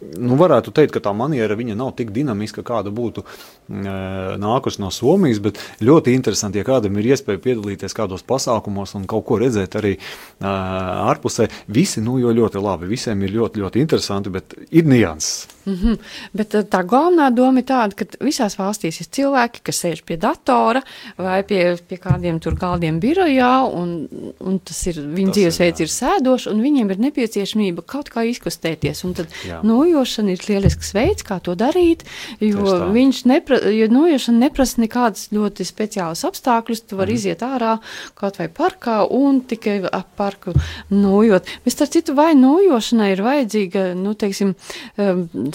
Nu, varētu teikt, ka tā maniera viņa nav tik dinamiska, kāda būtu mm, nākusi no Somijas, bet ļoti interesanti, ja kādam ir iespēja piedalīties kādos pasākumos un kaut ko redzēt arī ārpusē. Visi nu jau ļoti labi, visiem ir ļoti, ļoti interesanti, bet ir nianses. Mm -hmm. Bet tā galvenā doma ir tāda, ka visās valstīs ir cilvēki, kas sēž pie datora vai pie, pie kādiem tur galdiem birojā, un, un tas ir viņu dzīvesveids ir sēdošs, un viņiem ir nepieciešamība kaut kā izkustēties. Un tad jā. Nojošana ir lielisks veids, kā to darīt, jo viņš nepra, jo nojošana neprasa nekādas ļoti speciālas apstākļus. Tu vari mm. iziet ārā kaut vai parkā un tikai ap parku nojot. Bet, starp citu, vai nojošanai ir vajadzīga, nu, teiksim,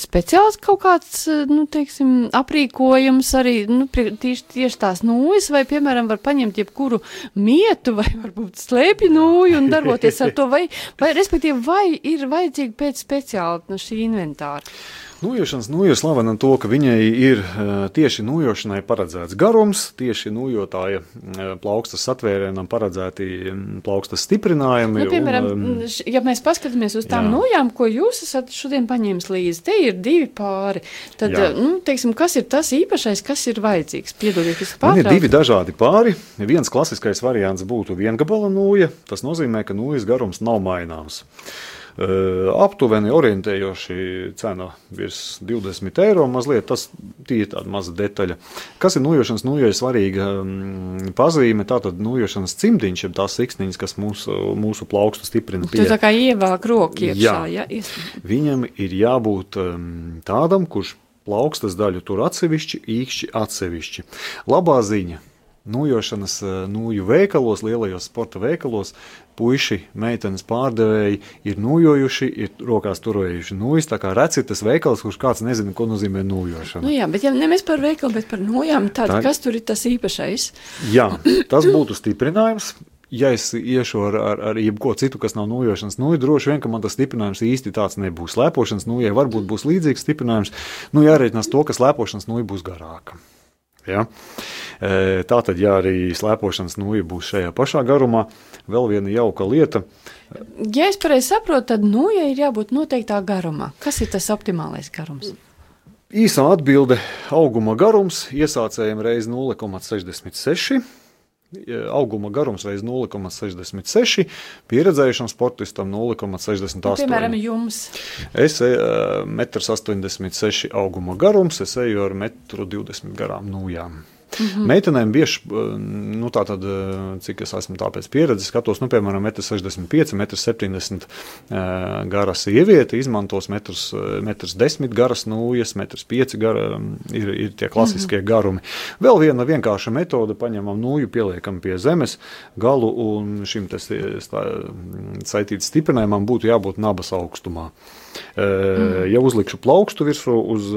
speciāls kaut kāds nu, teiksim, aprīkojums, arī nu, tieši, tieši tās nūjas, vai, piemēram, var paņemt jebkuru mietu vai varbūt slēpju nūju un darboties ar to, vai, vai respektīvi, vai ir vajadzīgi pēc speciāla nu, šī inventāra? Nūjošanas nūja slavena to, ka viņai ir uh, tieši nūjošanai paredzēts garums, tieši nūjotāja uh, plaukstas satvērēnam paredzēti plaukstas stiprinājumi. Nu, piemēram, un, um, ja mēs paskatāmies uz tām jā. nūjām, ko jūs esat šodien paņēmis līdzi, te ir divi pāri, tad, jā. nu, teiksim, kas ir tas īpašais, kas ir vajadzīgs? Piedodiet, kas Man ir divi dažādi pāri. Viens klasiskais variants būtu viengabala nūja, tas nozīmē, ka nūjas garums nav maināms. Aptuveni orientējoši cena virs 20 eiro. Mazliet tas ir tāda maza detaļa. Kas ir nojošanas nojai svarīga pazīme? Tātad nojošanas cimdiņš, jeb tās siksniņas, kas mūsu, mūsu plaukstu stiprina. Pie... Tu tā kā ievelk roku iekšā. Jā. Ja? Viņam ir jābūt tādam, kurš plaukstas daļu tur atsevišķi, īkšķi atsevišķi. Labā ziņa Nojošanas nūju veikalos, lielajos sporta veikalos, puiši, meitenes pārdevēji ir nojojuši, ir rokās turējuši nūjas. Tā kā reci tas veikals, kurš kāds nezina, ko nozīmē nojošana. Nu jā, bet ja nevis par veikalu, bet par nojām, tad tā... kas tur ir tas īpašais? Jā, tas būtu stiprinājums. Ja es iešu ar, ar, ar jebko citu, kas nav nojošanas nūja, droši vien, ka man tas stiprinājums īsti tāds nebūs. Slēpošanas nūjai varbūt būs līdzīgs stiprinājums. Nu, jārēķinās to, ka slēpošanas nūja būs garāka. Ja? E, tā tad, ja arī slēpošanas nūja būs šajā pašā garumā, vēl viena jauka lieta. Ja es pareizi saprotu, tad nūja ir jābūt noteiktā garumā. Kas ir tas optimālais garums? Īsā atbilde - auguma garums iesācējiem reiz 0,66 auguma garums reiz 0,66, pieredzējušam sportistam 0,68. Nu, piemēram, jums? Es esmu 1,86 m auguma garums, es eju ar 1,20 m garām nūjām. Mm -hmm. Meitenēm bieži, eh, nu, tā tad, eh, cik es esmu tā pēc pieredzes, skatos, nu, piemēram, 1,65 m, 1,70 m gara sieviete izmantos 1,10 m garas nūjas, 1,5 m gara ir, ir tie klasiskie mm -hmm. garumi. Vēl viena vienkārša metode, paņemam nūju, pieliekam pie zemes galu un šim tas saitītas stiprinājumam būtu jābūt nabas augstumā. Mm. Ja uzlikšu plaukstu virsū uz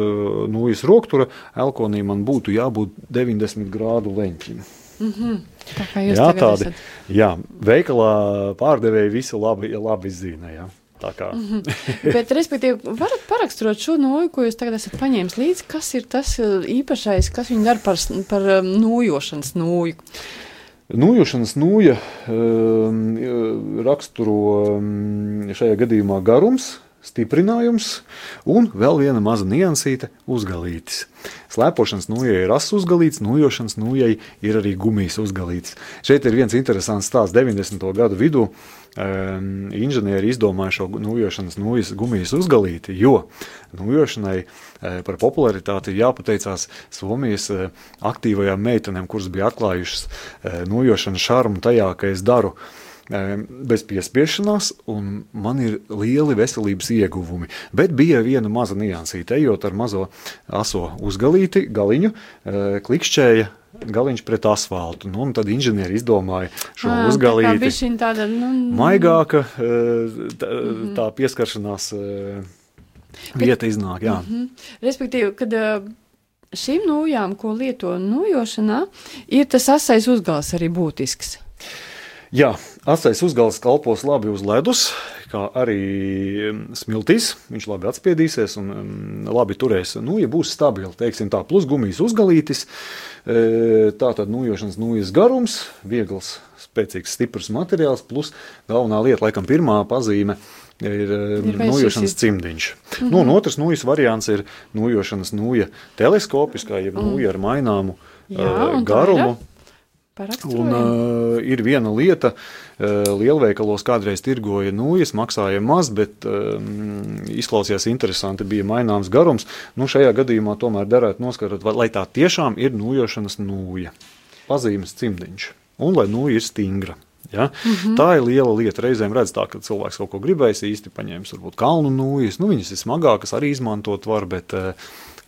nūjas roktura, elkonī man būtu jābūt 90 grādu leņķim. Mm -hmm. Tā jā, tādi. Jā, veikalā pārdevēji visu labi, labi zina. Jā. Tā kā. mm -hmm. Bet, respektīvi, varat paraksturot šo nūju, ko jūs tagad esat paņēmis līdzi, kas ir tas īpašais, kas viņu dara par, par nūjošanas nūju? Nūjošanas nūja um, raksturo um, šajā gadījumā garums, stiprinājums un vēl viena maza niansīte - uzgalītis. Slēpošanas nūjai ir asins uzgalīts, nūjošanas nūjai ir arī gumijas uzgalīts. Šeit ir viens interesants stāsts 90. gadu vidū. Um, inženieri izdomāja šo nūjošanas nūjas gumijas uzgalīti, jo nūjošanai uh, par popularitāti jāpateicās Somijas uh, aktīvajām meitenēm, kuras bija atklājušas uh, nūjošanas šarmu tajā, ka es daru uh, bez piespiešanās, un man ir lieli veselības ieguvumi. Bet bija viena maza niansīte, ejot ar mazo aso uzgalīti, galiņu, klikšķēja galiņš pret asfaltu. Nu, tad inženieri izdomāja šo à, uzgalīti. Tā tāda, nu, maigāka, tā, mhm. tā pieskaršanās vieta Bet, iznāk. Jā. Mm -hmm. Respektīvi, kad šīm nūjām, ko lieto nūjošanā, ir tas asais uzgals arī būtisks. Jā, asais uzgals kalpos labi uz ledus, kā arī mm, smiltīs. Viņš labi atspiedīsies un mm, labi turēs. Nu, ja būs stabili, teiksim tā, plus gumijas uzgalītis, e, tā tad nujošanas nujas garums, viegls, spēcīgs, stiprs materiāls, plus galvenā lieta, laikam pirmā pazīme ir, vai nojošanas cimdiņš. Mm -hmm. nu, un otrs nūjas variants ir nojošanas nūja teleskopiskā, jeb nūja ar maināmu Jā, tā garumu. Par Un uh, ir viena lieta, uh, lielveikalos kādreiz tirgoja nūjas, maksāja maz, bet um, izklausījās interesanti, bija maināms garums. Nu, šajā gadījumā tomēr derētu noskatot, lai tā tiešām ir nūjošanas nūja, pazīmes cimdiņš, un lai nūja ir stingra. Ja? Mm -hmm. Tā ir liela lieta. Reizēm redz tā, ka cilvēks kaut ko gribējis īsti paņēmis, varbūt kalnu nūjas. Nu, viņas ir smagākas, arī izmantot var, bet uh,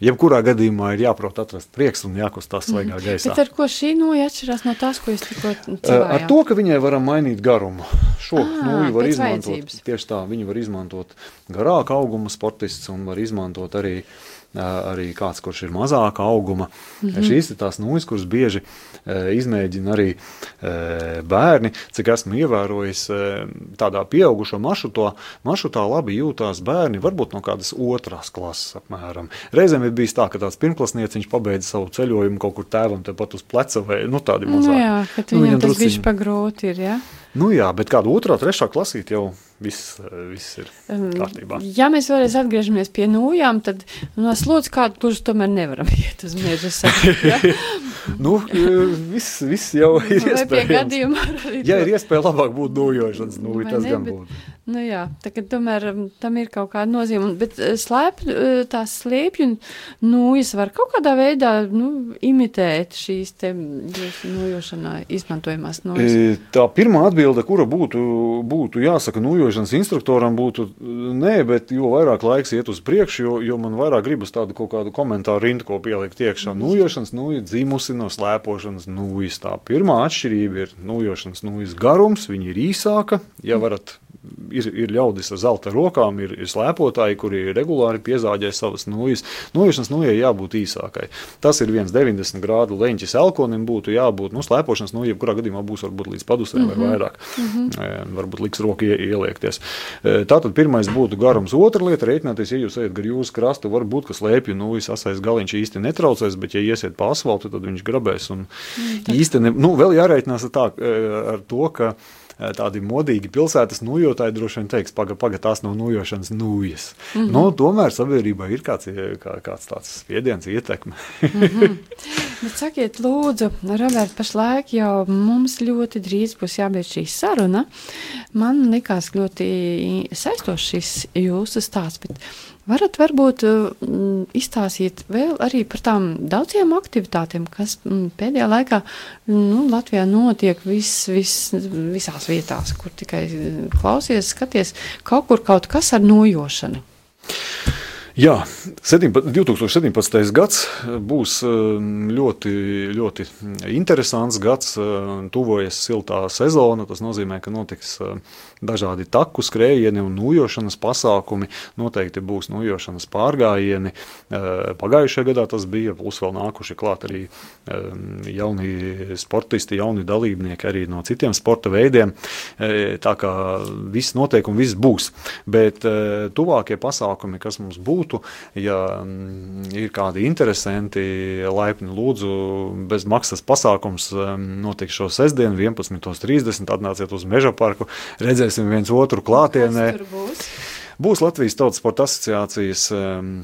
jebkurā gadījumā ir jāprot atrast prieks un jākustās svaigā gaisā. Bet ar ko šī nūja atšķirās no tās, ko es tikko Uh, cilvēku? Ar to, ka viņai varam mainīt garumu. Šo Ā, nūju var izmantot. vajadzības. Tieši tā, viņu var izmantot garāka auguma sportists un var izmantot arī, uh, arī kāds, kurš ir mazāka auguma. Mm -hmm. Šīs ir tās nūjas, kuras bieži uh, izmēģina arī uh, bērni. Cik esmu ievērojis, uh, tādā pieaugušo maršrutā, maršrutā labi jūtās bērni, varbūt no kādas otrās klases apmēram. Reizēm ir bijis tā, ka tāds pirmklasnieciņš pabeidza savu ceļojumu kaut kur tēvam tepat uz pleca vai nu, tādi Nu, mazāki. jā, ka Nu, viņam viņam tas bija pagrūti. Ir, ja? Nu jā, bet kāda otrā, trešā klasīte jau viss, eh, viss ir kārtībā. Ja mēs vēlreiz atgriežamies pie nūjām, tad no slūdzu kādu kurus tomēr nevaram iet uz meža sēklu. Ja? Nu, eh, viss, viss jau ir Vai iespējams. Ja ir iespēja labāk būt nojošanas, nu, Vai tas ne, gan bet- būtu. Nu jā, tā kā tomēr tam ir kaut kāda nozīme. Bet eh, slēp, tās slēpju nūjas var kaut kādā veidā nu, imitēt šīs te jūsu nojošanā izmantojamās nūjas. Tā pirmā atbilde, kura būtu, būtu jāsaka nojošanas instruktoram, būtu nē, bet jo vairāk laiks iet uz priekšu, jo, jo man vairāk gribas tādu kaut kādu komentāru rindu, ko pielikt iekšā. Nojošanas nūja dzimusi no slēpošanas nūjas. Tā pirmā atšķirība ir nojošanas nūjas garums, viņa ir īsāka, ja varat. Ir, ir ļaudis ar zelta rokām, ir, ir slēpotāji, kuri regulāri piezāģē savas nūjas. Nojošanas nūjai jābūt īsākai. Tas ir viens 90 grādu leņķis elkonim, būtu jābūt nu, slēpošanas nūjai, kurā gadījumā būs varbūt līdz padusēm mm -hmm. vai vairāk. Mm -hmm. Varbūt liks roku ie, ieliekties. Tātad pirmais būtu garums. Otra lieta - rēķināties, ja jūs ejat gar jūsu krastu, varbūt, ka slēpju nūjas asais galiņš īsti netraucēs, bet ja iesiet pa asfaltu, tad viņš grabēs. Un īsti ne, nu, vēl jārēķinās ar, tā, ar to, ka tādi modīgi pilsētas nojotāji droši vien teiks, paga, paga tās nav nojošanas nūjas. Mm -hmm. nu, tomēr sabiedrībā ir kāds, kā, kāds tāds spiediens, ietekme. Bet sakiet, lūdzu, Robert, pašlaik jau mums ļoti drīz būs jābeidz šī saruna. Man likās ļoti saistošs šis jūsu stāsts, bet varat varbūt mm, izstāstīt vēl arī par tām daudziem aktivitātēm, kas pēdējā laikā nu, Latvijā notiek vis, vis, visās vietās, kur tikai mm, klausies, skaties, kaut kur kaut kas ar nojošanu. Jā, 17, 2017. gads būs um, ļoti, ļoti interesants gads. Tuvojas siltā sezona. Tas nozīmē, ka notiks dažādi taku skrējieni un nojošanas pasākumi. Noteikti būs nojošanas pārgājieni. Uh, Pagājušajā gadā tas bija, plus vēl nākuši klāt arī um, jauni sportisti, jauni dalībnieki arī no citiem sporta veidiem. E, Tā kā viss notiek un viss būs. Bet e, tuvākie pasākumi, kas mums būtu, ja mm, ir kādi interesanti, laipni lūdzu, bez maksas pasākums em, notiks šo sestdienu, 11.30. Atnāciet uz Meža parku, redzēsim viens otru klātienē. Būs? Būs Latvijas Tautas sporta asociācijas um,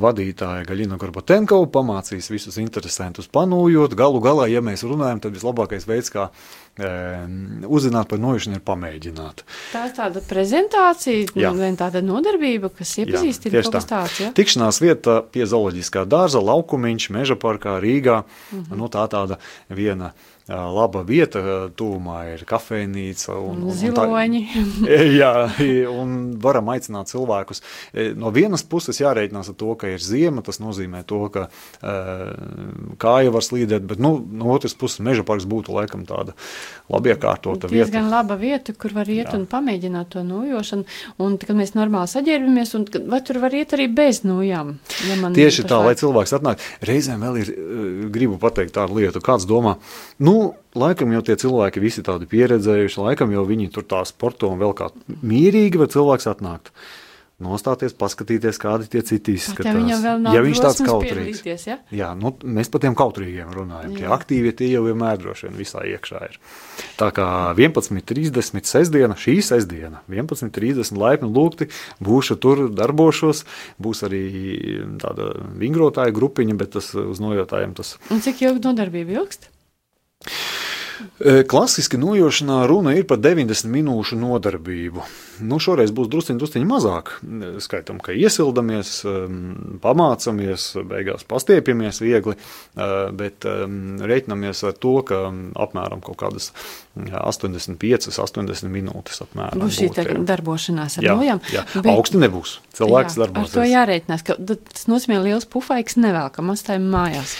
vadītāja Gaļina Gorbatenkova, pamācīs visus interesantus panūjot. Galu galā, ja mēs runājam, tad vislabākais veids, kā um, uzzināt par nojušanu, ir pamēģināt. Tā ir tāda prezentācija, Jā. tāda nodarbība, kas iepazīstina kaut kas tāds. Ja? Tikšanās vieta pie zooloģiskā dārza, laukumiņš, meža parkā Rīgā. Mhm. nu, tā tāda viena laba vieta, tūmā ir kafejnīca. Un, un, un tā- Ziloņi. Jā, un varam aicināt cilvēkus. No vienas puses jārēķinās ar to, ka ir ziema, tas nozīmē to, ka kāja var slīdēt, bet nu, no otras puses meža parks būtu laikam tāda labi iekārtota vieta. Diezgan laba vieta, kur var iet Jā. un pamēģināt to nojošanu. Un, kad mēs normāli saģērbamies, un vai tur var iet arī bez nojām? Ja Tieši tā, lai cilvēks atnāk. Reizēm vēl ir, gribu pateikt tādu lietu, kāds domā, nu, Nu, laikam jau tie cilvēki visi tādi pieredzējuši, laikam jau viņi tur tā sporto un vēl kā mierīgi var cilvēks atnākt. Nostāties, paskatīties, kādi tie citi izskatās. ja vēl nav ja viņš tāds kautrīgs. ja? Jā, nu, mēs par tiem kautrīgiem runājam. Tie Jā. aktīvie tie jau vienmēr droši vien visā iekšā ir. Tā kā 11.30 sestdiena, šī sestdiena, 11.30 laipni lūgti, būšu tur, darbošos. Būs arī tāda vingrotāja grupiņa, bet tas uz nojotājiem tas Un cik ilgi nodarbība ilgst? Klasiski nojošanā runa ir par 90 minūšu nodarbību. Nu, šoreiz būs druskuļi druskuļi mazāk. Skaitām, ka iesildamies, pamācamies, beigās pastiepjamies viegli, bet em, reiķinamies ar to, ka apmēram kaut kādas jā, 85, 80 minūtes apmēram Būs šī būtu, darbošanās ar Jā, nojām. Augsti nebūs. Cilvēks jā, darbosies. Ar to jārēķinās, ka tas nozīmē liels pufaiks nevelkam atstājam mājās.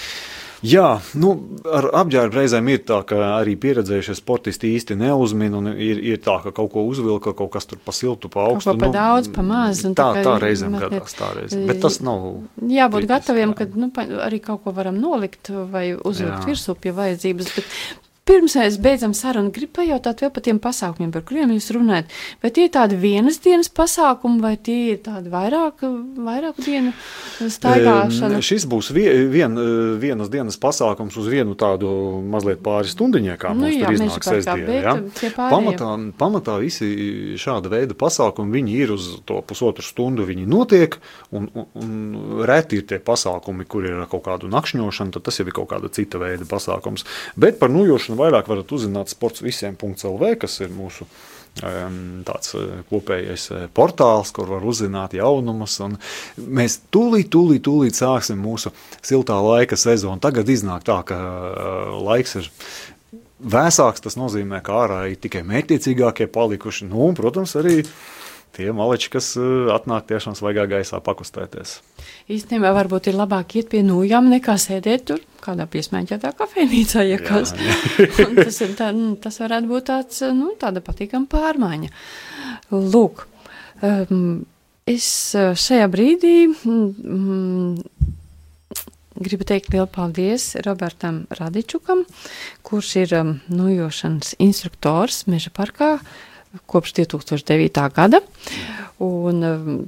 Jā, nu, ar apģērbu reizēm ir tā, ka arī pieredzējušie sportisti īsti neuzmina. Ir, ir tā, ka kaut ko uzvilka, kaut kas tur pa siltu, pa augstu. pa daudz, pa maz, Tā, tā tā reizēm gadās, tā reizēm. Bet tas nav. Jābūt kritiski, gataviem, jā. ka nu, arī kaut ko varam nolikt vai uzlikt Jā. virsū pie vajadzības. Bet pirms mēs beidzam sarunu, gribu pajautāt vēl par tiem pasākumiem, par kuriem jūs runājat. Vai tie ir tādi vienas dienas pasākumi, vai tie ir tādi vairāk, vairāku dienu staigāšana? Em, Šis būs vie- vien, eh, vienas dienas pasākums uz vienu tādu mazliet pāri stundiņai, kā Nu mums jā, tur iznāk bet Ja? Pamatā, pamatā visi šāda veida pasākumi, viņi ir uz to pusotru stundu, viņi notiek, un, un, un reti ir tie pasākumi, kur ir kaut kādu nakšņošanu, tad tas jau ir kaut kāda cita veida pasākums. Bet par nujošanu vairāk varat uzzināt sports visiem.lv, kas ir mūsu tāds eh, kopējais eh, portāls, kur var uzzināt jaunumus. un Mēs tūlīt, tūlīt, tūlīt sāksim mūsu siltā laika sezonu. Tagad iznāk tā, ka eh, laiks ir vēsāks. Tas nozīmē, ka ārā ir tikai mērķiecīgākie palikuši. Nu, un, protams, arī tie maleči, kas eh, atnāk tiešām svaigā gaisā pakustēties. Īstenībā varbūt ir labāk iet pie nojām nekā sēdēt tur kādā piesmēķētā kafejnīcā, ja Jā, kas. Un tas, ir tā, nu, tas varētu būt tāds, nu, tāda patīkama pārmaiņa. Lūk, um, es uh, šajā brīdī mm, gribu teikt lielu paldies Robertam Radičukam, kurš ir um, nojošanas instruktors Meža parkā kopš 2009. gada. Un, um,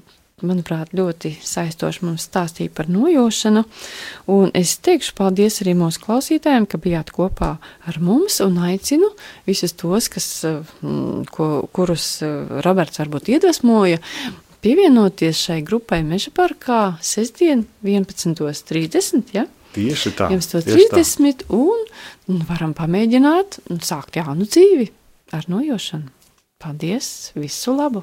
manuprāt, ļoti saistoši mums stāstīja par nojošanu. Un es teikšu paldies arī mūsu klausītājiem, ka bijāt kopā ar mums un aicinu visus tos, kas, mm, ko, kurus eh, Roberts varbūt iedvesmoja, pievienoties šai grupai Meža parkā sestdien 11.30. Ja? Tieši tā. tieši tā. 11.30 un un varam pamēģināt un sākt jaunu dzīvi ar nojošanu. Paldies! Visu labu!